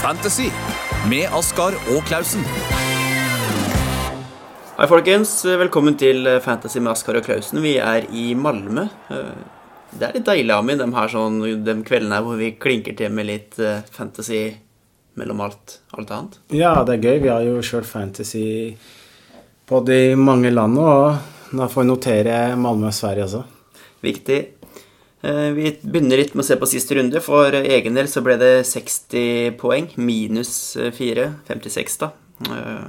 Fantasy med Askar og Klausen. Hei, folkens. Velkommen til Fantasy med Askar og Klausen. Vi er i Malmö. Det er litt deilig, Amin, de, her sånn, de kveldene her hvor vi klinker til med litt eh, fantasy mellom alt, alt annet. Ja, det er gøy. Vi har jo kjørt fantasy på de mange landene, og da får vi notere Malmö og Sverige også. Viktig. Eh, Vi begynner litt med å se på siste runde. For egen del så ble det 60 poeng, minus 4. 56, da. Eh,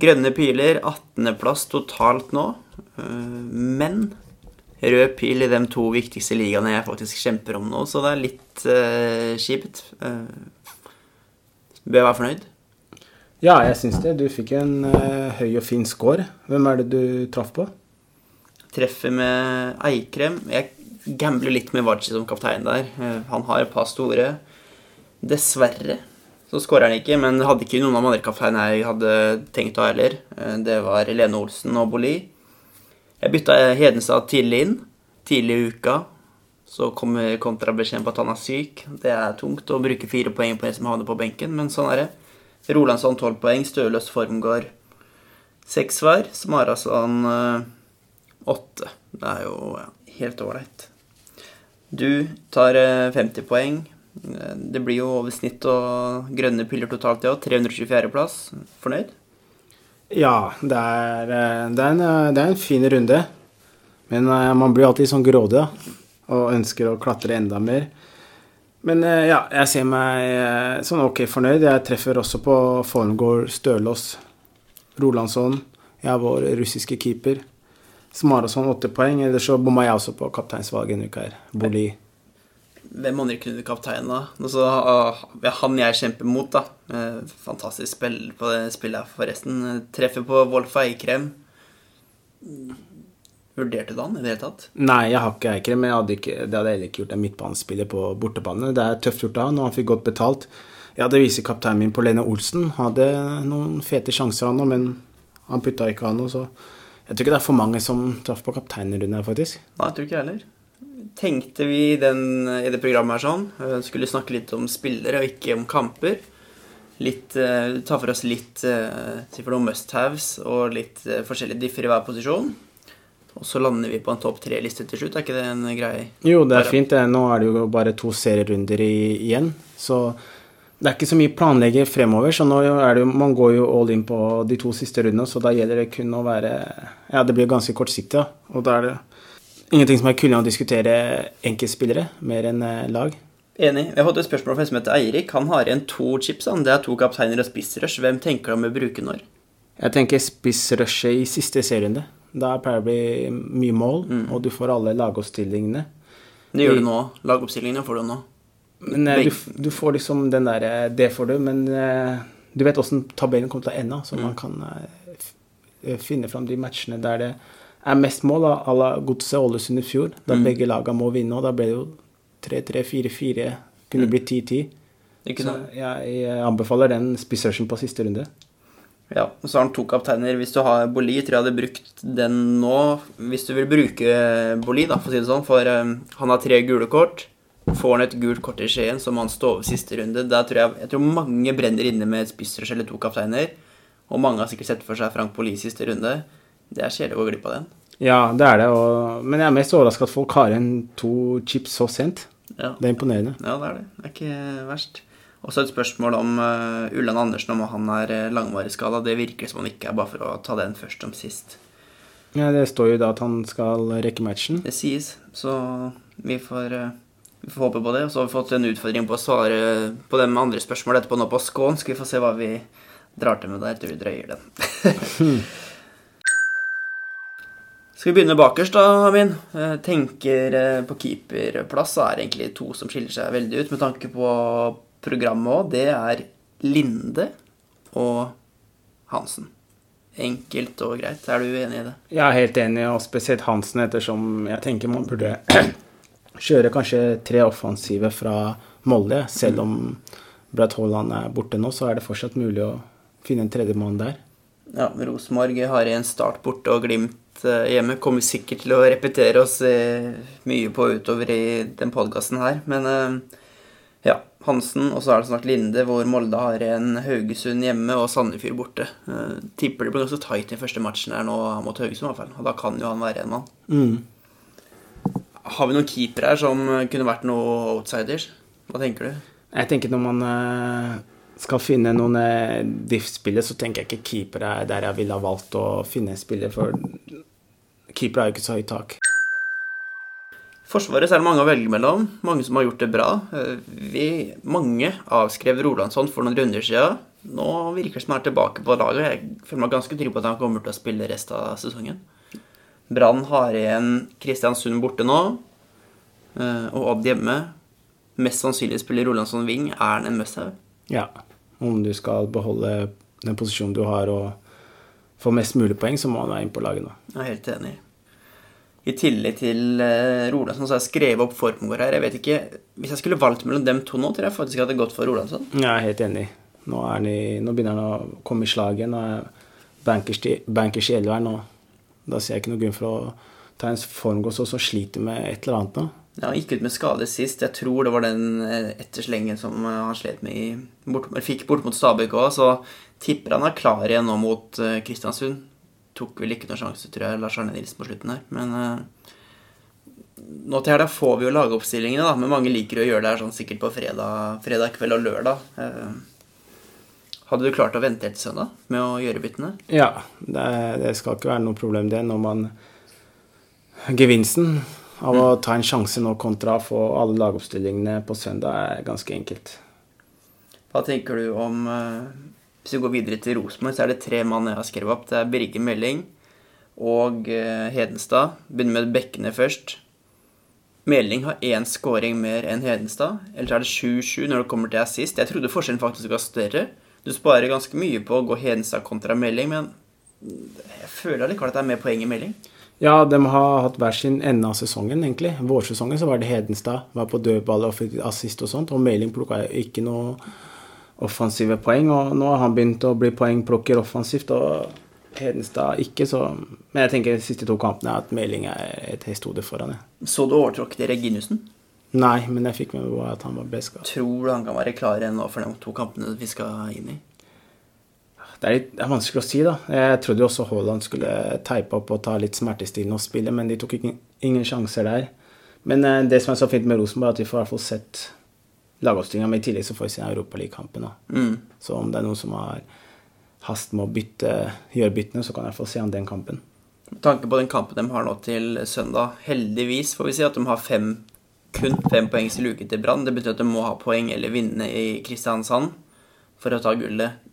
Grønne piler, 18.-plass totalt nå. Eh, Men rød pil i de to viktigste ligaene jeg faktisk kjemper om nå, så det er litt eh, kjipt. Eh, bør jeg være fornøyd? Ja, jeg syns det. Du fikk en eh, høy og fin score. Hvem er det du traff på? Treffer med Eikrem. Jeg gambler litt med Vaji som kaptein der. Eh, Han har et par store. Dessverre så skårer han ikke, men hadde ikke noen av de andre kapteinene jeg hadde tenkt å ha heller. Eh, Det var Lene Olsen og Boli. Jeg bytta Hedenstad tidlig inn. Tidlig i uka. Så kommer kontrabeskjeden på at han er syk. Det er tungt å bruke fire poeng på en som havner på benken, men sånn er det. Rolandsson tolv poeng, Støløs Formgård seks hver. Smarason eh, åtte. Det er jo helt ålreit. Du tar eh, 50 poeng. Eh, Det blir jo over snitt og grønne piller totalt, òg. 324.-plass. Fornøyd? Ja, det er, eh, det, er en, eh, det er en fin runde. Men eh, man blir alltid sånn grådig. Og ønsker å klatre enda mer. Men eh, ja, jeg ser meg eh, sånn ok fornøyd. Jeg treffer også på Formgård, Stølås, Rolandsson. Jeg er vår russiske keeper. Smarason åtte poeng. Eller så bomma jeg også på kapteinsvalget en uke her. Boli. Hvem andre kunne kaptein, da? Altså, han jeg kjemper mot, da. Eh, Fantastisk spill på det spillet her, forresten. Treffer på Wolf Eikrem. Vurderte du han i det hele tatt? Nei, jeg har ikke Eikrem, men hadde ikke, det hadde jeg heller ikke gjort en midtbanespiller på bortebane. Det er tøft gjort av han, og han fikk godt betalt. Jeg hadde visekapteinen min på Lene Olsen. Hadde noen fete sjanser, han òg, men han putta ikke han noe, så jeg tror ikke det er for mange som traff på kapteinerrunden her, faktisk. Nei, jeg tror ikke jeg heller. Tenkte vi den, i det programmet her sånn, eh, skulle snakke litt om spillere og ikke om kamper. Litt, uh, ta for oss litt uh, for noen must-haves og litt uh, forskjellige differ i hver posisjon. Og så lander vi på en topp tre-liste til slutt. Er ikke det en greie? Jo, det er fint. Nå er det jo bare to serierunder i, igjen, så det er ikke så mye planlegge fremover. Så nå er det jo, man går jo all in på de to siste rundene, så da gjelder det kun å være Ja, det blir ganske kortsiktig, da. Og da er det ingenting som er kulere å diskutere enkeltspillere mer enn eh, lag. Enig. Jeg har fått et spørsmål fra en som heter Eirik. Han har igjen to chips. Han. Det er to kapteiner og spissrush. Hvem tenker du om å bruke når? Jeg tenker spissrushet i siste serierunde. Da pleier det å bli mye mål, og du får alle lagoppstillingene. Det gjør du nå. Lagoppstillingene får du nå. Men eh, du, du får liksom den derre Det får du, men eh, du vet åssen tabellen kommer til å ende, så man kan eh, eh, finne fram de matchene der det er mest mål, à la Godset Ålesund i fjor. Da begge laga må vinne, og da ble det jo 3-3-4-4. Kunne blitt 10-10. Ikke Så jeg, jeg anbefaler den spissrushen på siste runde. Ja, så har han to kapteiner. Hvis du har Boli, tror jeg hadde brukt den nå. Hvis du vil bruke Boli, da, for å si det sånn. For um, han har tre gule kort. Får han et gult kort i Skien, så må han stå over siste runde. Der tror jeg, jeg tror mange brenner inne med et spissrush eller to kapteiner. Og mange har sikkert sett for seg Frank Poli i siste runde. Det er kjedelig å gå glipp av den. Ja, det er det, og, men jeg er mest overraska at folk har igjen to chips så sent. Ja. Det er imponerende. Ja, det er det. Det er ikke verst. Og så et spørsmål om uh, Ulland Andersen, om han er uh, langvarig skada. Det virker som han ikke er, bare for å ta den først som sist. Ja, det står jo da at han skal rekke matchen. Det sies, så vi får, uh, vi får håpe på det. Og så har vi fått en utfordring på å svare på de andre spørsmålene etterpå nå på skånsk. Vi få se hva vi drar til med der til vi drøyer den. Skal vi begynne bakerst, da, Amin? Tenker eh, på keeperplass, så er det egentlig to som skiller seg veldig ut med tanke på programmet òg. Det er Linde og Hansen. Enkelt og greit. Er du enig i det? Jeg er helt enig, og spesielt Hansen, ettersom jeg tenker man burde kjøre kanskje tre offensive fra Molde. Selv om Braut Haaland er borte nå, så er det fortsatt mulig å finne en tredjemann der. Ja, Rosenborg har en start borte og Glimt eh, hjemme. Kommer sikkert til å repetere oss eh, mye på utover i den podkasten her. Men eh, ja, Hansen, og så er det snart Linde, hvor Molde har en Haugesund hjemme og Sandefjord borte. Tipper det blir ganske tight i første matchen her nå mot Haugesund, i hvert fall. Og da kan jo han være en mann. Mm. Har vi noen keepere her som kunne vært noen outsiders? Hva tenker du? Jeg tenker når man eh, skal finne noen eh, diff-spillere, så tenker jeg ikke keeper er der jeg ville ha valgt å finne en spiller, for keeper har jo ikke så høyt tak. Forsvaret så er det mange å velge mellom. Mange som har gjort det bra. Eh, Vi, mange avskrev Rolandsson for noen runder siden. Nå virker det som han er tilbake på laget. Jeg føler meg ganske trygg på at han kommer til å spille resten av sesongen. Brann har igjen Kristiansund borte nå, eh, og Odd hjemme. Mest sannsynlig spiller Rolandsson wing. Er han en must-have? Ja, om du skal beholde den posisjonen du har og få mest mulig poeng, så må han være inne på laget nå. Jeg er helt enig. I tillegg til uh, Rolandsson så har jeg skrevet opp Formgård her. Jeg vet ikke, Hvis jeg skulle valgt mellom dem to nå, tror jeg faktisk jeg hadde gått for Rolandsson. Jeg er helt enig. Nå, er han nå begynner han å komme i slaget. Nå er bankers, i- bankers i elveren. Og da ser jeg ikke noen grunn for å ta en formgås og så sliter med et eller annet nå. Ja, Han gikk ut med skade sist. Jeg tror det var den eh, etterslengen som eh, han slet med i bort, fikk bort mot Stabæk òg. Så tipper han er klar igjen nå mot eh, Kristiansund. Tok vel ikke noen sjanse, tror jeg, Lars Arne Nilsen på slutten her. Men eh, nå til helga får vi jo lagoppstillingene, da. Men mange liker å gjøre det her sånn sikkert på fredag, fredag kveld og lørdag. Eh, hadde du klart å vente etter søndag med å gjøre byttene? Ja, det, det skal ikke være noe problem det når man Gevinsten av å ta en sjanse nå kontra å få alle lagoppstillingene på søndag er ganske enkelt. Hva tenker du om eh, Hvis vi går videre til Rosenborg, så er det tre mann jeg har skrevet opp. Det er Birger Meling og eh, Hedenstad. Begynner med bekkene først. Meling har én scoring mer enn Hedenstad. Ellers er det 7-7 når det kommer til assist. Jeg trodde forskjellen faktisk var større. Du sparer ganske mye på å gå Hedenstad kontra melding, men jeg føler allikevel at det er mer poeng i melding. Ja, de har hatt hver sin ende av sesongen, egentlig. Vårsesongen så var det Hedenstad. Var på dødball og fikk assist og sånt. Og Meling plukka ikke noe offensive poeng. Og nå har han begynt å bli poengplukker offensivt, og Hedenstad ikke, så Men jeg tenker de siste to kampene at Meling er et hestehode foran, jeg. Så du overtråkket Reginussen? Nei, men jeg fikk med meg at han var best skadet. Tror du han kan være klar igjen nå for de to kampene vi skal inn i? Det er, litt, det er vanskelig å si, da. Jeg trodde jo også Haaland skulle teipe opp og ta litt smertestillende og spille, men de tok ikke, ingen sjanser der. Men eh, det som er så fint med Rosenborg, er at vi får i hvert fall sett lagoppstillinga, men i tillegg så får vi se Europaligakampen. Mm. Så om det er noen som har hast med å bytte, gjøre byttene, så kan jeg få se an den kampen. Med tanke på den kampen de har nå til søndag, heldigvis får vi si at de har fem, kun fem poengs luke til Brann. Det betyr at de må ha poeng eller vinne i Kristiansand for å ta gullet.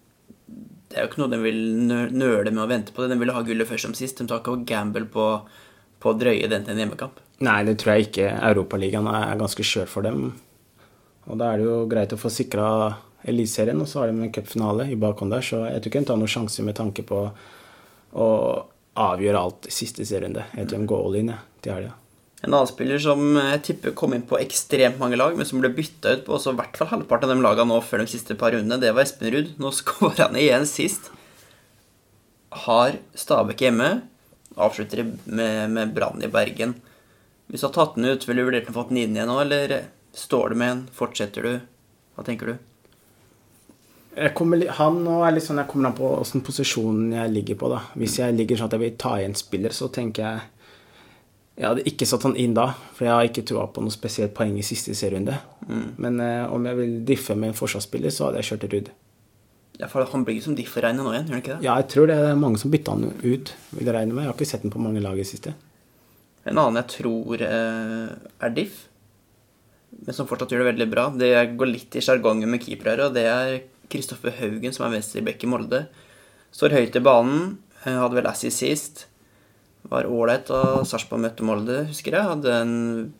Det er jo ikke noe de vil nøle med å vente på. det. De vil ha gullet først som sist. De tar ikke gamble på, på å drøye den til en hjemmekamp. Nei, det tror jeg ikke. Europaligaen er ganske skjør for dem. Og da er det jo greit å få sikra Eliteserien, og så har de en cupfinale i bakhånd der, så jeg tror ikke de tar noen sjanse med tanke på å avgjøre alt siste serierunde. Jeg tror de går all in til helga. En annen spiller som jeg tipper kom inn på ekstremt mange lag, men som ble bytta ut på også i hvert fall halvparten av de lagene nå før de siste par rundene, det var Espen Ruud. Nå skåra han igjen sist. Har Stabæk hjemme. Avslutter med, med Brann i Bergen. Hvis du har tatt den ut, ville du vurdert å få den inn igjen nå, eller står du med en? Fortsetter du? Hva tenker du? Kommer, han er litt sånn, jeg kommer an på åssen posisjon jeg ligger på. da. Hvis jeg ligger sånn at jeg vil ta igjen spiller, så tenker jeg Jeg hadde ikke satt han inn da, for jeg har ikke troa på noe spesielt poeng i siste serierunde. Men eh, om jeg vil diffe med en forsvarsspiller, så hadde jeg kjørt Ruud. Ja, for Han blir som differ-regnet nå igjen, gjør han ikke det? Ja, jeg tror det er mange som bytta han ut, vil jeg regne med. Jeg har ikke sett den på mange lag i siste. En annen jeg tror eh, er diff, men som fortsatt gjør det veldig bra, det går litt i sjargongen med keepere og det er Kristoffer Haugen, som er venstreback i Molde. Står høyt i banen, eh, hadde vel assis sist. Var ålreit Og Sarpsborg møtte Molde, husker jeg. Hadde en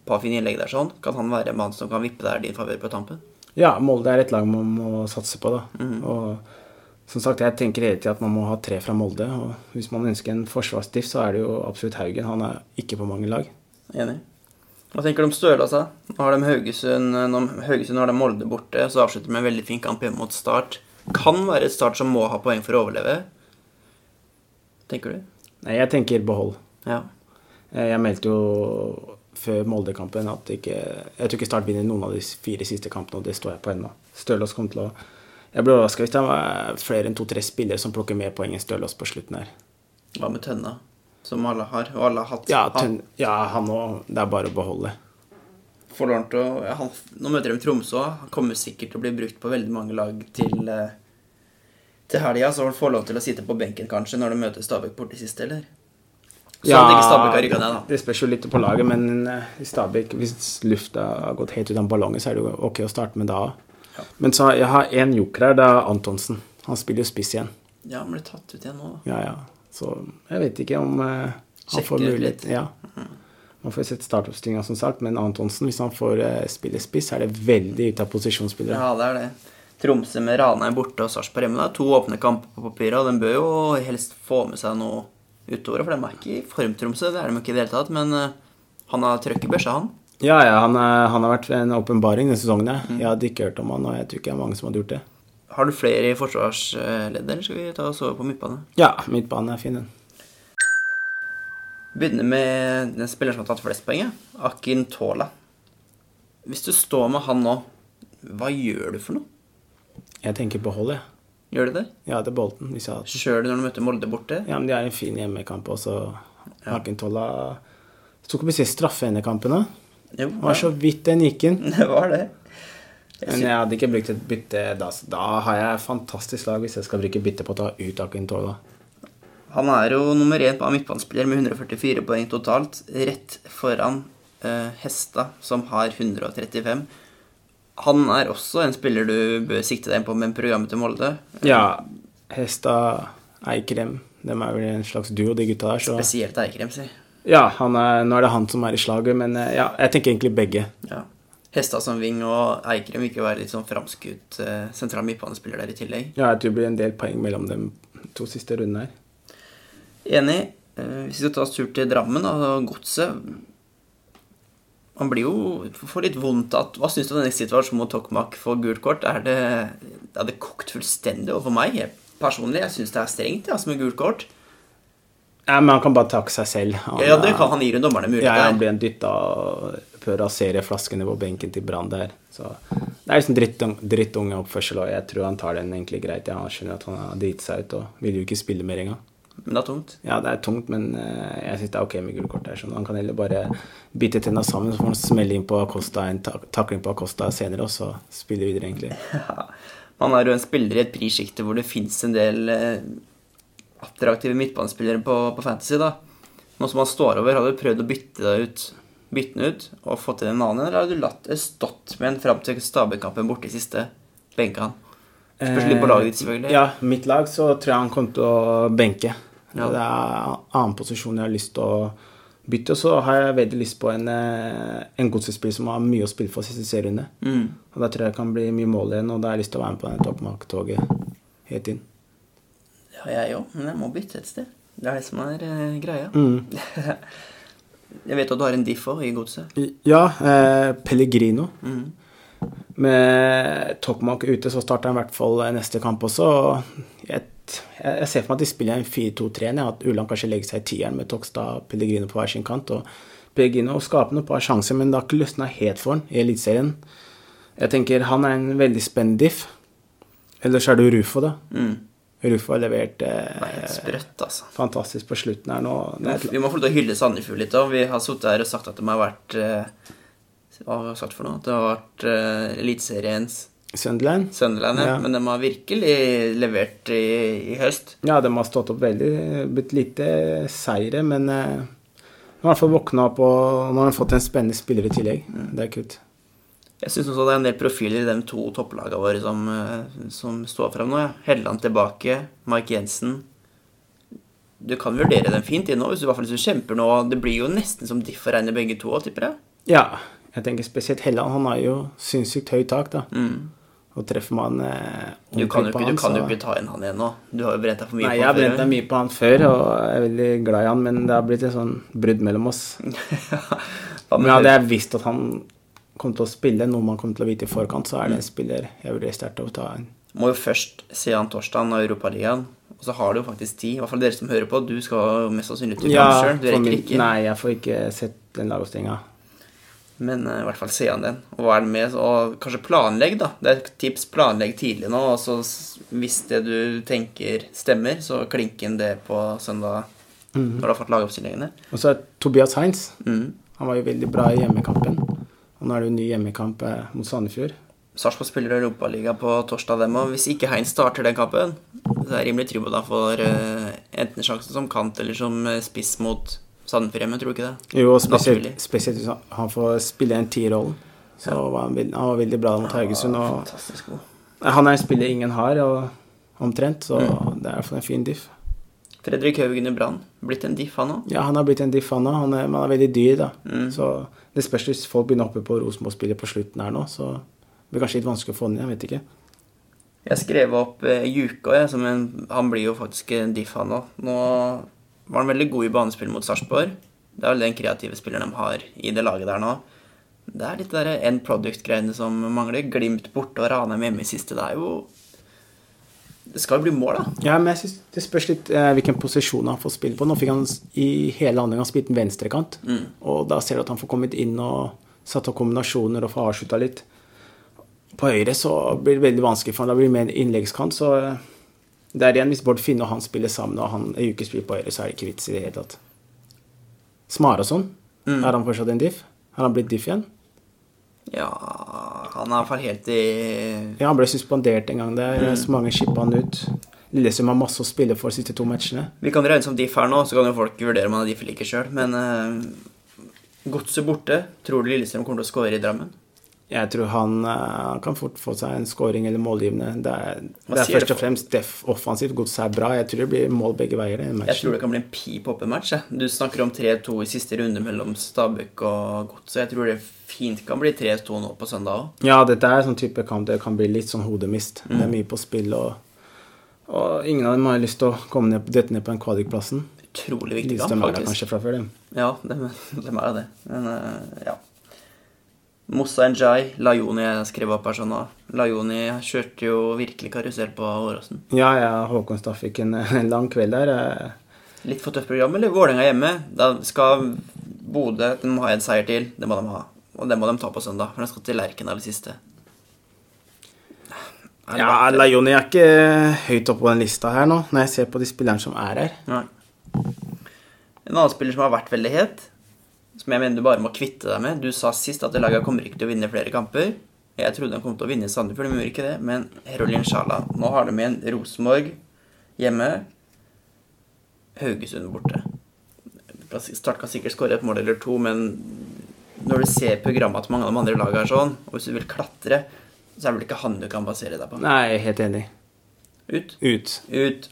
par fine innlegg der sånn. Kan han være en mann som kan vippe der din favør på tampen? Ja, Molde er et lag man må satse på, da. Og som sagt, jeg tenker hele tida at man må ha tre fra Molde. Og hvis man ønsker en forsvarsdiff, så er det jo absolutt Haugen. Han er ikke på mange lag. Enig. Hva tenker du om Støla, altså? Nå har de Haugesund, nå, Haugesund har de Molde borte, så avslutter de med en veldig fin kamp hjemme mot Start. Kan være et Start som må ha poeng for å overleve. Tenker du? Nei, jeg tenker behold. Ja. Eh, Jeg meldte jo før Molde-kampen at ikke, jeg tror ikke Start vinner noen av de fire siste kampene, og det står jeg på ennå. Stølås kommer til å Jeg ble overraska hvis det var flere enn to-tre spillere som plukker mer poeng enn Stølås på slutten her. Hva med Tønna, som alle har, og alle har hatt? Ja, han, tønn, ja han òg. Det er bare å beholde. får han til å, han, nå møter de Tromsø. Han kommer sikkert til å bli brukt på veldig mange lag til eh, til helga, så får han lov til å sitte på benken kanskje når de møter Stabæk borte sist, eller? Så har rykka ned. Det spørs jo litt på laget, men eh, i Stabæk, hvis lufta har gått helt ut av ballongen, så er det jo ok å starte med da òg. Ja. Men så jeg har én joker her, det er Antonsen. Han spiller jo spiss igjen. Ja, han ble tatt ut igjen nå, da. Ja, ja. Så jeg vet ikke om eh, han Sjekker får mulighet. litt. Ja. Man får sett startoppstillinga, som sagt, men Antonsen, hvis han får uh, spille spiss, er det veldig ute av posisjonsspillere. Ja, det er det. Tromsø med Ranheim borte og Sarpsborg hjemme. Det er to åpne kamper på papiret, og den bør jo helst få med seg noe utover. For de er ikke i form, Tromsø. Det er de ikke i det hele tatt. Men eh, han har trøkk i børsa, han. Ja, ja, han, er, han har vært en åpenbaring denne sesongen. ja. Mm. Jeg hadde ikke hørt om han, og jeg tror ikke det er mange som hadde gjort det. Har du flere i forsvarsleddet, eller skal vi ta og sove på midtbane? Ja, midtbanen er fin, den. Begynner med den spilleren som har tatt flest poeng. Akin Tola. Hvis du står med han nå, hva gjør du for noe? Jeg tenker behold, jeg. Gjør du det? Ja, det er Bolten. Jeg Sjøl når du møter Molde borte? Ja, men de har en fin hjemmekamp også. Akintola tok opp i seg straffe i kampen. Jo, Det var så vidt den gikk inn. det var det. Men jeg hadde ikke brukt et bytte da. Da har jeg fantastisk lag hvis jeg skal bruke bytte på å ta ut Akintola. Han er jo nummer én på midtbanespiller med 144 poeng totalt, rett foran uh, Hesta, som har 135. Han er også en spiller du bør sikte deg inn på med programmet til Molde. Ja, Hesta, Eikrem De er vel en slags duo, de gutta der. Så Spesielt Eikrem, si. ja, han er, nå er det han som er i slaget, men eh, ja, jeg tenker egentlig begge. Ja. Hesta som ving og Eikrem vil ikke være litt sånn framskutt uh, sentral midtbanespiller der i tillegg. Ja, jeg tror det blir en del poeng mellom de to siste rundene her. Enig. Uh, Hvis vi skal ta oss tur til Drammen og Godset Man blir jo får litt vondt at Hva syns du om denne situasjonen mot Tokmak for gult kort? Er det, det kokt fullstendig overfor meg. Jeg, personlig, jeg syns det er strengt ja, med gult kort. Ja, men han kan bare takke seg selv. Han, Ja, det kan han gir jo dommerne mulighet Ja, han blir dytta for å rasere flaskene på benken til Brann der. Så det er liksom drittung- dritt oppførsel, og jeg tror han tar den egentlig greit. Ja, han skjønner at han har driti seg ut og vil jo ikke spille mer engang. Men det er tungt. Ja, det er tungt, men eh, jeg syns det er ok med gult kort. sånn. Han kan heller bare bite tenna sammen, så får han smelle inn på Acosta, en tak takling på Acosta senere, og så spille videre, egentlig. Ja. Han er jo en spiller i et prissjikte hvor det fins en del eh, attraktive midtbanespillere på, på Fantasy. da. Nå som han står over, har du prøvd å bytte deg ut bytte den ut og fått inn en annen, eller har du latt stått med en fram til Stabæk-kampen borte i siste? Benka han. Spørs litt på laget ditt, selvfølgelig. Ja, mitt lag så tror jeg han kommer til å benke. Ja. Det er en annen posisjon jeg har lyst til å bytte. Og så har jeg veldig lyst på en, eh, en godsespiller som har mye å spille for siste serierunde. Mm. Og da tror jeg det kan bli mye mål igjen, og da har jeg lyst til å være med på det toppmarktoget helt inn. Ja, jeg òg, men jeg må bytte et sted. Det er det som er eh, greia. Mm. Jeg vet at du har en diff òg i godset. Ja, eh, Pellegrino. Mm. Med Tokmak ute så starter han i hvert fall neste kamp også. og Jeg, jeg ser for meg at de spiller en 4-2-3-en. At Ulland kanskje legger seg i tieren med Tokstad og Pellegrino på hver sin kant. Og Pellegrino skaper noen par sjanser, men det har ikke løsna helt for han i Eliteserien. Jeg tenker han er en veldig spennende diff. Ellers er det Rufo, da. Mm. Rufo har levert er eh, sprøtt, altså. fantastisk på slutten her nå. Vi må få lov til å hylle Sandefjord litt òg. Vi har sittet her og sagt at de har vært eh, Hva har vi sagt for noe? At det har vært eh, Eliteseriens Sunderland. Sunderland, ja. Ja. Men de har virkelig levert i, i høst. Ja, de har stått opp veldig. Blitt lite seire, men eh, de har i hvert fall våkna opp, og nå har de fått en spennende spiller i tillegg. Det er kult. Jeg syns også det er en del profiler i de to topplagene våre som, eh, som står frem nå. Ja. Helland tilbake, Mike Jensen. Du kan vurdere dem fint inn nå, hvis du, i hvert fall hvis du kjemper nå. Det blir jo nesten som diff å regne begge to, tipper jeg. Ja, jeg tenker spesielt Helland. Han har jo sinnssykt høyt tak, da. Mm. Og treffer man eh, Du kan jo ikke, han, du kan jo ikke ta inn han igjen nå. Du har jo brent deg for mye Nei, på jeg har brent meg mye på han før, og jeg er veldig glad i han, men det har blitt et sånn brudd mellom oss. Men hadde jeg visst at han kom til å spille, noe man kom til å vite i forkant, så er Mm. det en spiller jeg vurderer sterkt å ta inn. må jo først se han torsdag og Europaligaen. Og så har du jo faktisk tid. I hvert fall dere som hører på. Du skal mest sannsynlig til Ja, sjøl. Du rekker min- ikke. Nei, jeg får ikke sett den lagoppstillinga. Men uh, i hvert fall se an den. Og vær med, og kanskje planlegg, da. Det er et tips. Planlegg tidlig nå. Og så hvis det du tenker stemmer, så klink inn det på søndag når du har fått lagoppstillingene. Og så er Tobias Heinz. Mm. Han var jo veldig bra i hjemmekampen. Og nå er det jo ny hjemmekamp eh, mot Sandefjord. Sarpsborg spiller Europaliga på torsdag, dem òg. Hvis ikke Heinz starter den kampen, så er jeg rimelig trygg på at han får uh, enten sjansen som kant eller som spiss mot Sandefjord hjemme, tror du ikke det? Jo, spesielt, spesielt han- han får spille en T-rollen. Så var han, han var veldig bra mot Haugesund. Og han er en spiller ingen har, og, omtrent, så Mm. det er i hvert fall en fin diff. Fredrik Haugen i Brann. Blitt en diff, han òg. Ja, han har blitt en diff, han òg. Han, men han er veldig dyr, da. Mm. Så det spørs hvis folk begynner oppe på Rosenborg-spillet på slutten her nå, så det blir kanskje litt vanskelig å få den inn. Jeg vet ikke. Jeg skrev opp eh, Juka, jeg, som en, han blir jo faktisk en diff, han òg. Nå var han veldig god i banespill mot Sarpsborg. Det er vel den kreative spilleren de har i det laget der nå. Det er litt der end product-greiene som mangler. Glimt borte og Ranheim hjemme i siste. Det er jo Det skal jo bli mål, da. Ja, men jeg synes det spørs litt eh, hvilken posisjon han får spille på. Nå fikk han i hele andre gang spilt en venstrekant, og da ser du at han får kommet inn og satt opp kombinasjoner og får avslutta litt. På høyre så blir det veldig vanskelig for han, da blir det mer innleggskant, så eh, det er igjen hvis Bård Finne og han spiller sammen, og han er ukespill på høyre, så er det ikke vits i det hele tatt. Smarason, er han fortsatt en diff? Har han blitt diff igjen? Ja Han er i hvert fall helt i Ja, han ble suspendert en gang der, så mange shippa han ut. Lillestrøm har masse å spille for de siste to matchene. Vi kan regne som diff her nå, så kan jo folk vurdere om han er diff eller ikke sjøl. Men uh, Godset borte. Tror du Lillestrøm kommer til å score i Drammen? Jeg tror han uh, kan fort få seg en scoring eller målgivende. Det er, det er først og fremst def offensivt. Godset er bra. Jeg tror det blir mål begge veier. Jeg tror det kan bli en pip opp en match. Jeg. Du snakker om 3-2 i siste runde mellom Stabæk og Godset. Jeg tror det fint kan bli 3-2 nå på søndag òg. Ja, dette er sånn type kamp det kan bli litt sånn hodemist. Det Mm. er mye på spill, og, og ingen av dem har lyst til å komme ned, dette ned på den kvalikplassen. Utrolig viktig kamp, Lillestrøm er der kanskje fra før, dem. Ja, de, de er det. Men uh, ja. Moussa Njay, Lajoni jeg skrev opp her sånn nå. Lajoni kjørte jo virkelig karusell på Åråsen. Ja, ja, Håkonstad fikk en, en lang kveld der. eh. Litt for tøft program, eller Vålerenga hjemme. Da skal Bodø De må ha en seier til. Det må de ha. Og det må de ta på søndag, for de skal til Lerkendal i siste. Er Ja. Lajoni er ikke høyt oppe på den lista her nå, når jeg ser på de spillerne som er her. Nei. En annen spiller som har vært veldig het, som jeg mener du bare må kvitte deg med Du sa sist at laget kommer ikke til å vinne flere kamper. Jeg trodde de kom til å vinne i Sandefjord, de gjorde ikke det. Men Herolin Sjala Nå har de igjen Rosenborg hjemme. Haugesund borte. Start kan sikkert skåre et mål eller to, men når du ser programmet til mange av de andre lagene er sånn, og hvis du vil klatre, så er det vel ikke han du kan basere deg på. Nei, jeg er helt enig. Ut. Ut. Ut.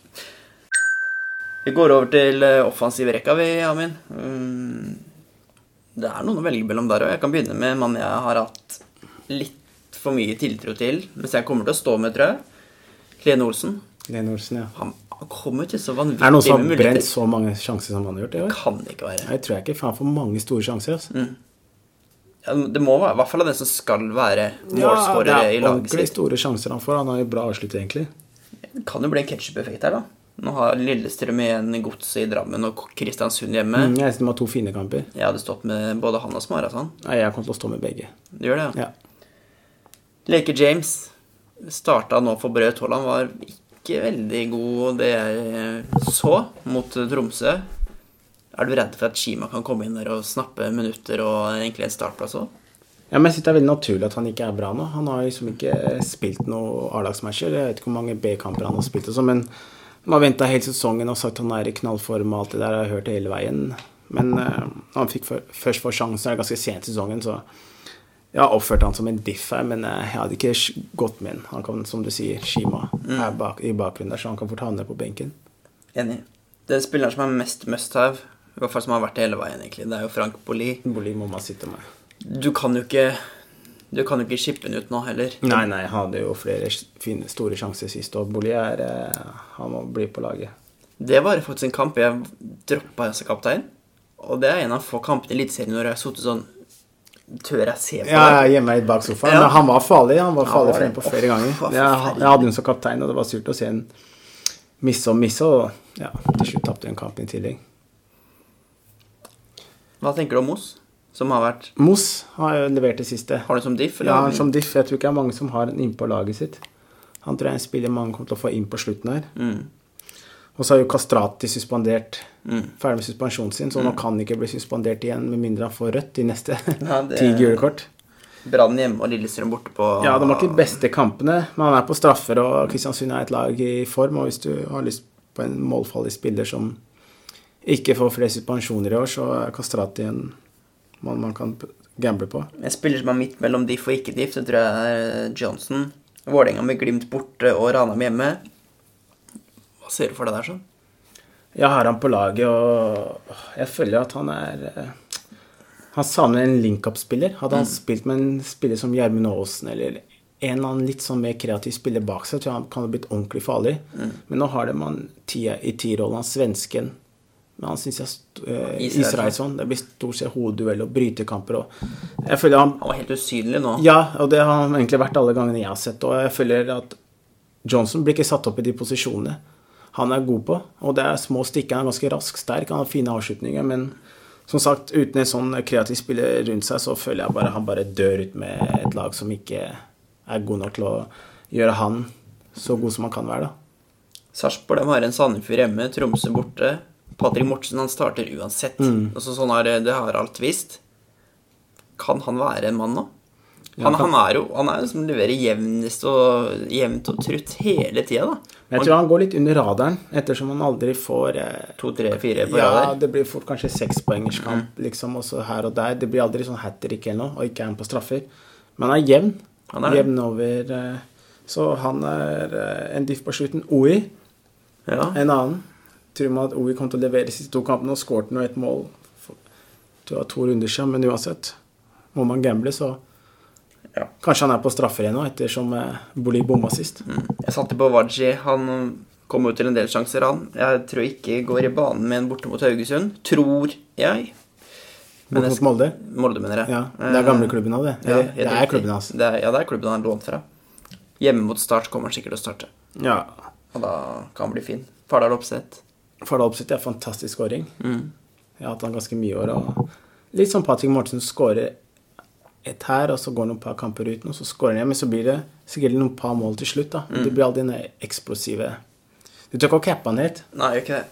Vi går over til eh, offensiv rekka, vi, Amin. Mm, Det er noen å velge mellom der òg. Jeg kan begynne med en mann jeg har hatt litt for mye tiltro til, mens jeg kommer til å stå med, tror jeg. Lene Olsen. Lene Olsen, ja. Han, kommer til så vanvittig Er det noen som har brent så mange sjanser som han har gjort i år? Kan det ikke være. Nei, tror jeg ikke, for han får mange store sjanser. Altså. Ja, det må være, i hvert fall av den som skal være målskårer er i laget ordentlig sitt. store sjanser han får. Han har jo bra avslutt, egentlig. Det kan jo bli en ketsjup-effekt her, da. Nå har Lillestrøm igjen Godset i Drammen og Kristiansund hjemme. Mm, jeg synes de har to fine kamper. Jeg hadde stått med både han og Smarason. Nei, jeg kommer til å stå med begge. Du gjør det, ja? Ja. Leke James starta nå for Braut Haaland, var ikke veldig god det jeg så mot Tromsø. Er du redd for at Shima kan komme inn der og snappe minutter og egentlig en startplass òg? Ja, men jeg synes det er veldig naturlig at han ikke er bra nå. Han har liksom ikke spilt noen A-lagsmatcher. Jeg vet ikke hvor mange B-kamper han har spilt, og sånn, men man har venta hele sesongen og sagt han er i knallform og alt det der. Jeg har hørt det hele veien. Men uh, han fikk for, først få sjansen det er ganske sent i sesongen, så jeg har oppført han som en diff her, men eh, jeg hadde ikke gått med han. Han kan, som du sier, Shima er bak, i bakgrunnen der, så han kan fort havne på benken. Enig. Den spilleren som er mest must have, i hvert fall som har vært det hele veien, egentlig, det er jo Frank Bolli. Boli må man sitte med. Du kan jo ikke Du kan jo ikke shippe den ut nå heller. Nei, nei, jeg hadde jo flere fine, store sjanser sist, og Boli er eh, Han må bli på laget. Det var faktisk en kamp jeg droppa som kaptein. Og det er en av få kampene i Eliteserien når jeg har sittet sånn Tør jeg se på Ja, hjemme bak sofaen. Ja. Men han var farlig. Han var farlig ja, på flere ganger. Jeg, jeg hadde ham som kaptein, og det var surt å se en misse og misse, og ja, til slutt tapte en kamp i tillegg. Hva tenker du om Moss? Som har vært Moss har jo levert det siste. Har du som diff? Ja, som diff. Jeg tror ikke det er mange som har den innpå laget sitt. Han tror jeg er en spiller mange kommer til å få inn på slutten her. Mm. Og så er jo Kastrati suspendert. Ferdig med suspensjonen sin, så nå kan han ikke bli suspendert igjen med mindre han får rødt i neste Ja, det- ti gule kort. Brann hjemme og Lillestrøm borte på Ja, de har ikke de beste kampene, men han er på straffer, og Kristiansund er et lag i form. Og hvis du har lyst på en målfallig spiller som ikke får flere suspensjoner i år, så er Kastrati en mann man kan gamble på. En spiller som er midt mellom diff og ikke diff, det tror jeg er Johnson. Vålerenga med Glimt borte og Ranheim hjemme. Hva ser du for deg der, sånn? Jeg har han på laget, og jeg føler at han er eh, Han savner en link-up-spiller. Hadde han spilt med en spiller som Gjermund Aasen eller en eller annen litt sånn mer kreativ spiller bak seg, tror jeg han kan ha blitt ordentlig farlig. Men nå har det man i tierrollen han svensken. Men han syns jeg eh, Israelsson. Israelsson. Det blir stort sett hodeduell og brytekamper og Jeg føler han Han var helt usynlig nå. Ja, og det har han egentlig vært alle gangene jeg har sett. Og jeg føler at Johnson blir ikke satt opp i de posisjonene han er god på. Og det er små stikker. Han er ganske rask, sterk, han har fine avslutninger. Men som sagt, uten en sånn kreativ spiller rundt seg, så føler jeg bare han bare dør ut med et lag som ikke er god nok til å gjøre han så god som han kan være, da. Sarpsborg har en Sandefjord hjemme, Tromsø borte. Patrick Mortsen han starter uansett. Altså, sånn har det har alt visst. Kan han være en mann nå? Han, han er jo han er jo som leverer jevnest og jevnt og trutt hele tida, da. Men jeg tror han går litt under radaren, ettersom han aldri får eh, To, tre, fire på Ja, radar. det blir fort kanskje sekspoengerskamp, Mm. liksom, også her og der. Det blir aldri sånn hat trick eller noe, og ikke er han på straffer. Men han er jevn. Han er jevn over eh, Så han er eh, en diff på slutten. OI, Ja. en annen. Tror man at Ovi kom til å levere de siste to kampene og skåret nå et mål Du har var to runder siden, men uansett. Må man gamble, så Ja. Kanskje han er på straffer ennå, ettersom eh, Boli bomma sist. Jeg satte på Waji. Han kom jo til en del sjanser, han. Jeg tror ikke går i banen med en borte mot Haugesund. Tror jeg. Men Bort mot Molde. Molde, mener jeg. Ja, Det er gamleklubben av det. Ja, Eller, det er klubben hans. Det er, ja, det er klubben han er lånt fra. Hjemme mot Start kommer han sikkert til å starte. Ja. Og da kan han bli fin. Fardal Opseth. Fardal Opseth er fantastisk skåring. Mm. Jeg har hatt han ganske mye i år. Og litt som Patrick Mortensen skårer et her, og så går han noen par kamper uten, og så skårer han igjen. Men så blir det sikkert noen par mål til slutt. da. Mm. Det blir alle den eksplosive Du tør ikke å cappe han helt. Nei, ikke det.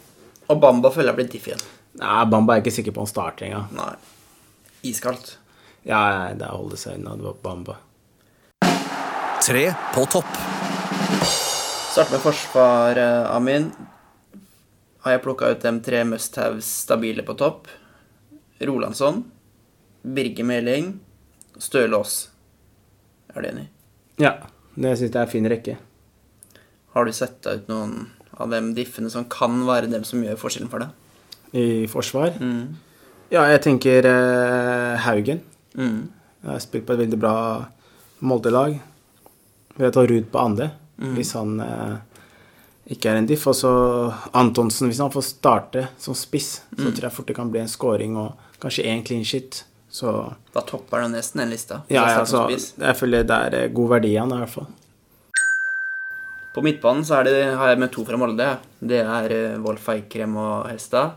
Og Bamba føler jeg blir diff igjen. Nei, Bamba er ikke sikker på han starter engang. Nei. Iskaldt. Ja, det er å holde seg unna. Det var Bamba. Tre på topp. Start med forsvar, eh, Amin. Har jeg plukka ut de tre must-haves stabile på topp. Rolandsson, Birger Meling, Stølås. Er du enig? Ja, det syns jeg er en fin rekke. Har du sett ut noen av de diffene som kan være dem som gjør forskjellen for deg? I forsvar. Mm. Ja, jeg tenker eh, Haugen. Mm. Jeg har spilt på et veldig bra Molde-lag. Jeg å Ruud på Ande, Mm. hvis han eh, ikke er en diff. Og så Antonsen, hvis han får starte som spiss, så Mm. tror jeg fort det kan bli en scoring og kanskje én clean shit. Så Da topper den nesten den lista. ja, ja, starter så som spiss. jeg føler det er eh, god verdi i han i hvert fall. På midtbanen så er det, har jeg med to fra Molde. Det er eh, Wolf Eikrem og Hestad.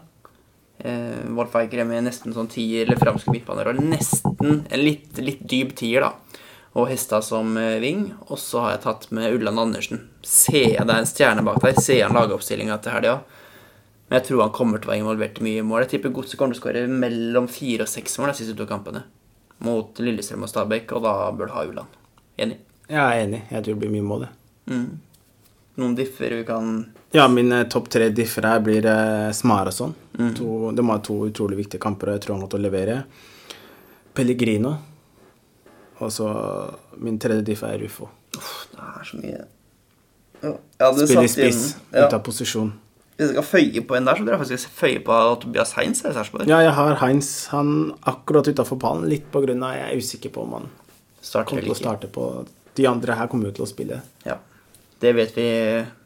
Eh, Wolf Eikrem er nesten sånn tier eller framskutt midtbanerolle. Nesten en litt, litt dyp tier, da. Og hester som eh, ving. Og så har jeg tatt med Ulland Andersen. Ser jeg det er en stjerne bak der? Ser jeg lagoppstillinga til helga? Men jeg tror han kommer til å være involvert i mye mål. Jeg tipper Godset kommer til å skåre mellom fire og seks mål de siste to kampene. Mot Lillestrøm og Stabæk, og da bør du ha Ulland. Enig? Jeg er enig. Jeg tror det blir mye mål, det. Mm. Noen differ vi kan Ja, min topp tre differ her blir eh, Smar og sånn. To, de har to utrolig viktige kamper, og jeg tror han kommer til å levere. Pellegrino. Og så min tredje diff er Rufo. Det er så mye Ja, Spiller spiss, ja. ut av posisjon. Hvis jeg skal føye på en der, så tror jeg faktisk jeg føye på Tobias Heinz. Ja, jeg har Heinz. Han akkurat utafor pallen, litt på grunn av Jeg er usikker på om han kommer til å starte på De andre her kommer jo til å spille. Ja. Det vet vi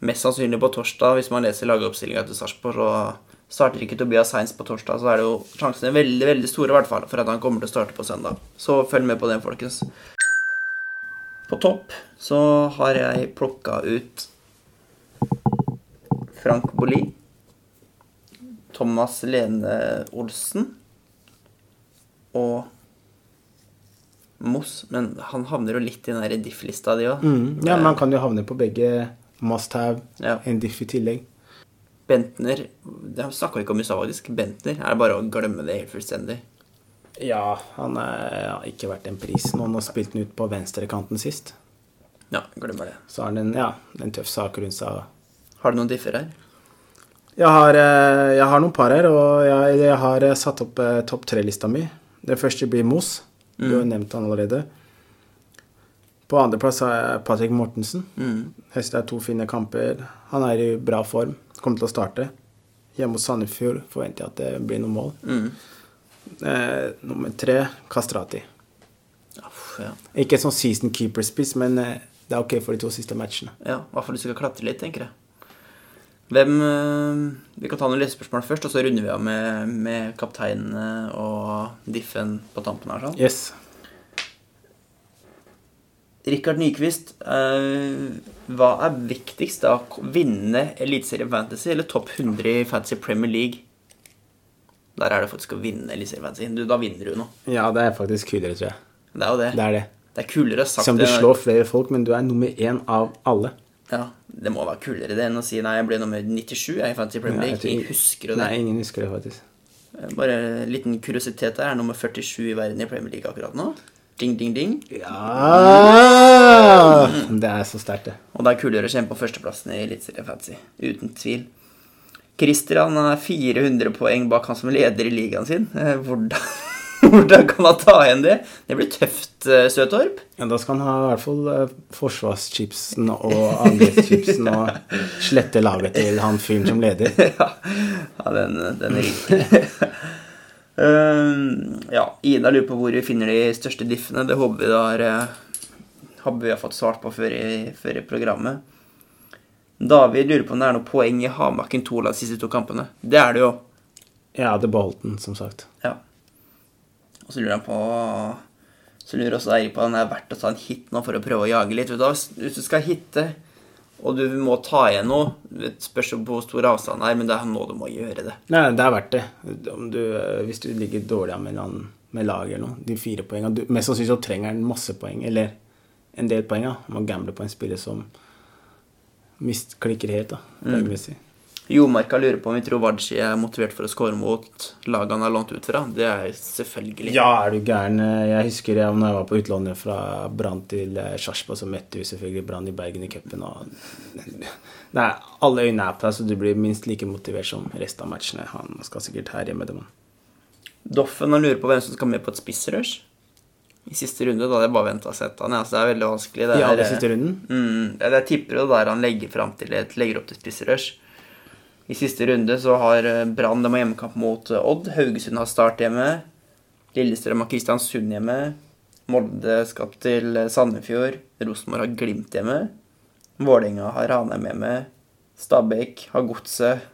mest sannsynlig på torsdag. Hvis man leser lagoppstillinga til Sarpsborg, så starter ikke Tobias Heinz på torsdag, så er det jo sjansene veldig veldig store i hvert fall for at han kommer til å starte på søndag. Så følg med på den, folkens. På topp så har jeg plukka ut Frank Bolli. Thomas Lene Olsen. og Moss, men han havner jo litt i den der diff-lista di òg. Mm. Ja, man kan jo havne på begge must have, Ja. en diff i tillegg. Bentner Det snakka vi ikke om i stad, faktisk. Bentner er det bare å glemme det helt fullstendig. Ja, han har ikke vært en pris. Noen har spilt den ut på venstrekanten sist. Ja, glemmer det. Så har den ja, en tøff sak rundt seg. Har du noen differ her? Jeg har, eh, jeg har noen par her, og jeg, jeg har eh, satt opp eh, topp tre-lista mi. Det første blir Moss. Du har jo nevnt han allerede. På andreplass har jeg Patrick Mortensen. Mm. Høster er to fine kamper. Han er i bra form. Kommer til å starte. Hjemme hos Sandefjord forventer jeg at det blir noen mål. Mm. Eh, nummer tre Kastrati. Uff, ja. Ikke sånn season keeper-spiss, men eh, det er ok for de to siste matchene. ja, i hvert fall du skal klatre litt, tenker jeg. Hvem eh, Vi kan ta noen lesespørsmål først, og så runder vi av med, med kapteinene og diffen på tampen her. sånn. Yes. Rikard Nyquist, eh, hva er viktigst da? Vinne Eliteserien Fantasy eller topp 100 i Fantasy Premier League? Der er det faktisk å vinne Eliteserien Fantasy. Du, da vinner du noe. Ja, det er faktisk kulere, tror jeg. Det er jo det. Det er det. Det er kulere sagt Som du slår flere folk, men du er nummer én av alle. Ja, Det må være kulere det enn å si nei, jeg ble nummer 97 jeg, i Fantasy Premier League. jeg ingen husker det. Nei, ingen husker det, faktisk. Bare en liten kuriositet her. Jeg er nummer 47 i verden i Premier League akkurat nå. Ding, ding, ding. Ja Det er så sterkt, det. Og det er kulere å kjempe på førsteplassen i Eliteserien Fantasy. Uten tvil. Christian er 400 poeng bak han som leder i ligaen sin. Eh, Hvordan, hvordan kan han ta igjen det? Det blir tøft, eh, Søtorp. Ja, da skal han ha i hvert fall eh, forsvarschipsen og angrepschipsen og slette laget til han fyren som leder. ja, ja, den, den er um, ja, Ida lurer på hvor vi finner de største diffene. Det håper vi har, eh, håper vi har fått svart på før i, før i programmet. David lurer på om det er noe poeng i Hamaken av de siste to kampene. Det er det jo. Jeg hadde beholdt den, som sagt. Ja. Og så lurer han på Så lurer også Eirik på om det er verdt å ta en hit nå for å prøve å jage litt. Hvis du skal hitte, og du må ta igjen noe Det spørs på hvor stor avstand det er, men det er nå du må gjøre det. Nei, det er verdt det. Om du, eh, hvis du ligger dårlig an med, med lag eller noe, de fire poengene du, Mest sannsynlig så trenger han masse poeng, eller en del poeng. da. Man gambler på en spiller som mistklikker helt, da, poengmessig. Jomarka lurer på om vi tror Wadji er motivert for å score mot laget han har lånt ut fra. Det er selvfølgelig. Ja, er du gæren. Jeg husker jeg, når jeg var på utlånet fra Brann til eh, Sarpsborg, så møtte vi selvfølgelig Brann i Bergen i cupen. Nei, alle øyne er på deg, så du blir minst like motivert som resten av matchene. Han skal sikkert her hjemme, det. Doffen han lurer på hvem som skal med på et spissrush. I siste runde, da hadde jeg bare venta og sett han. Altså, det er veldig vanskelig. Det I er, aller siste runden? Mm, er tipper jo der han legger, til et, legger opp til spissrush. I siste runde så har eh, Brann dem hjemmekamp mot eh, Odd. Haugesund har Start hjemme. Lillestrøm har Kristiansund hjemme. Molde skal til eh, Sandefjord. Rosenborg har Glimt hjemme. Vålerenga har Ranheim hjemme. Stabæk har Godset.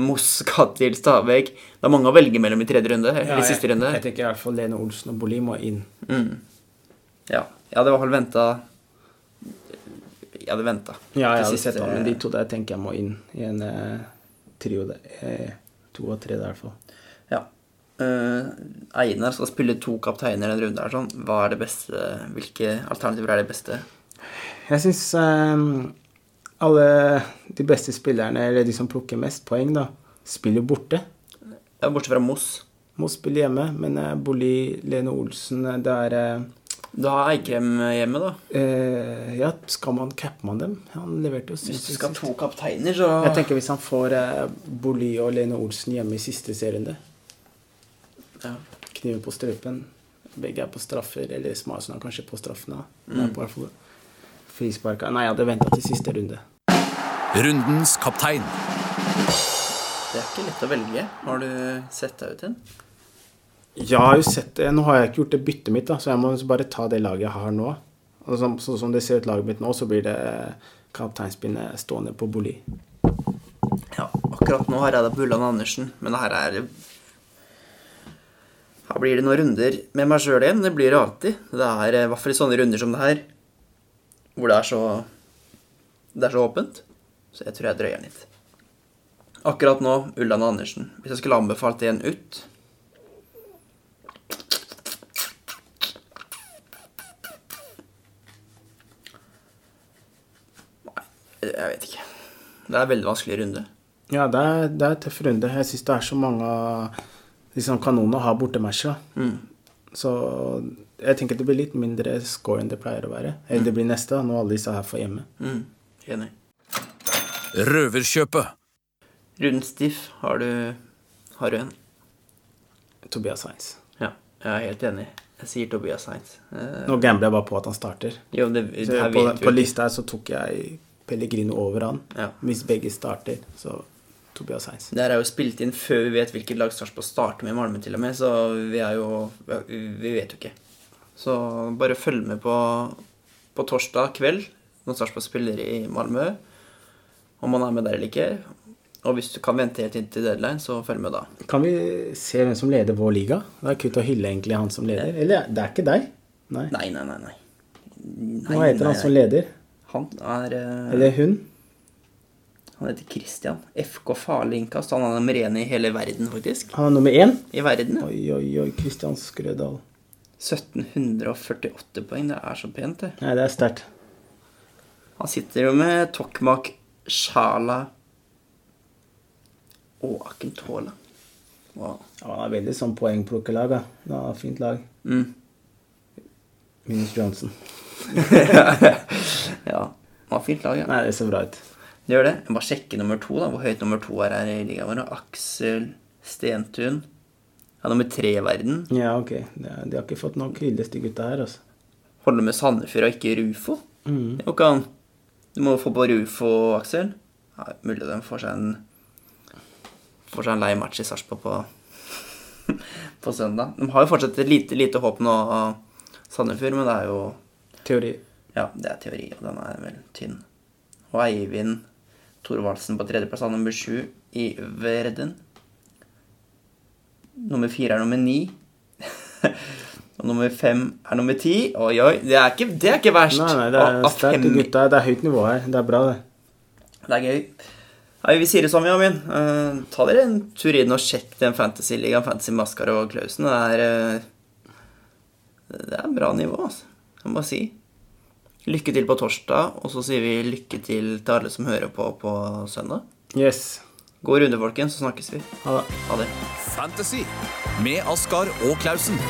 Moss skal til Stabæk. Det er mange å velge mellom i tredje runde. eller i siste runde. Jeg, jeg tenker i hvert fall Lene Olsen og Bolli må inn. Mm. Ja. Jeg hadde i hvert fall venta Jeg hadde venta. Ja, jeg hadde sett men de to der tenker jeg må inn i en eh, trio. Der. Eh, to og tre der, i hvert fall. Ja. Uh, Einar skal spille to kapteiner den runden her. Sånn. Hva er det beste? Hvilke alternativer er det beste? Jeg syns alle de beste spillerne, eller de som plukker mest poeng, da, spiller borte. Ja, Bortsett fra Moss. Moss spiller hjemme, men uh, Boli, Lene Olsen eh, Det er eh, Du har Eikrem hjemme, da. eh, Ja, skal man cappe man dem? Han leverte jo sist. Hvis du skal ha to kapteiner, så Jeg tenker hvis han får eh, Bolli og Lene Olsen hjemme i siste serierunde, ja. kniven på strupen Begge er på straffer, eller Smarsen er kanskje på straffene. Mm. På frisparka. Nei, jeg hadde venta til siste runde. Rundens kaptein. Det er ikke lett å velge. Har du sett deg ut en? Jeg har jo sett det. Nå har jeg ikke gjort det byttet mitt, da, så jeg må bare ta det laget jeg har nå. Og sånn så, som det ser ut laget mitt nå, så blir det kapteinspinnet stående på Boli. Ja, akkurat nå har jeg da Ulland Andersen, men det her er Her blir det noen runder med meg sjøl igjen. Det blir det alltid. Det er eh, i hvert fall i sånne runder som det her, hvor det er så Det er så åpent. Så jeg tror jeg drøyer den litt. Akkurat nå Ulland Andersen. Hvis jeg skulle anbefalt en ut Jeg vet ikke. Det er veldig vanskelig runde. Ja, det er, det er tøff runde. Jeg syns det er så mange av liksom, kanonene har bortematcher. Mm. Så jeg tenker det blir litt mindre score enn det pleier å være. Eller det blir neste, når alle disse her får hjemme. Mm. Enig. Røverkjøpet. Rundstiff har du, har du en? Tobias Heinz. Ja, jeg er helt enig. Jeg sier Tobias Heinz. Eh, Nå gambler jeg bare på at han starter. jo, det, det på, på lista her så tok jeg Pellegrino over han. Ja. Hvis begge starter, så Tobias Heinz. Det her er jo spilt inn før vi vet hvilket lag Sarpsborg starter med i Malmö, til og med, så vi er jo Vi vet jo ikke. Så bare følg med på, på torsdag kveld, når Sarpsborg spiller i Malmö, om han er med der eller ikke. Og hvis du kan vente helt inn til deadline, så følg med da. Kan vi se hvem som leder vår liga? Det er kutt å hylle egentlig han som leder. Eller det er ikke deg? Nei. Nei, nei, nei. nei. Nei, Hva heter han som leder? Han er eh, Eller hun? Han heter Christian. FK Farlig innkast. Han er nummer én i hele verden, faktisk. Han er nummer én? I verden, ja. Oi, oi, oi. Kristian Skrødal. 1748 poeng. Det er så pent, det. Nei, det er sterkt. Han sitter jo med Tokmak, Shala og Akentola. Wow. Ja, han er veldig sånn poengplukkerlag. fint lag. Mm. Minus Johnson. Ja. Han har fint lag, ja. Nei, det ser bra ut. Det gjør det. Jeg må bare sjekke nummer to, da. Hvor høyt nummer to er her i ligaen vår. Aksel Stentun. Ja, nummer tre i verden. Ja, ok. De har ikke fått nok hyllest, de gutta her, altså. Holder med Sandefjord og ikke Rufo. Mm. Det går ikke an. Du må få på Rufo, Aksel. Ja, mulig de får seg en Får seg en lei match i Sarpsborg på, på søndag. De har jo fortsatt et lite, lite håp nå, Sandefjord, men det er jo Teori. Ja, det er teori, og den er vel tynn. Og Eivind Thorvaldsen på tredjeplass, er nummer sju i Verden. Nummer fire er nummer ni. og nummer fem er nummer ti. Oi, oi, det er ikke, det er ikke verst. Nei, nei, det er Av- av sterkt, gutta. Det er høyt nivå her. Det er bra, det. Det er gøy. Nei, vi sier det sånn, Jamin. Uh, ta dere en tur inn og sjekk den Fantasy-ligaen, Fantasy Maskar og Klausen. Det er eh, Det er bra nivå, altså. Jeg må bare si. Lykke til på torsdag, og så sier vi lykke til til alle som hører på på søndag. Yes. God runde, folkens, så snakkes vi. Ha det. Ha det. Fantasy med Askar og Klausen.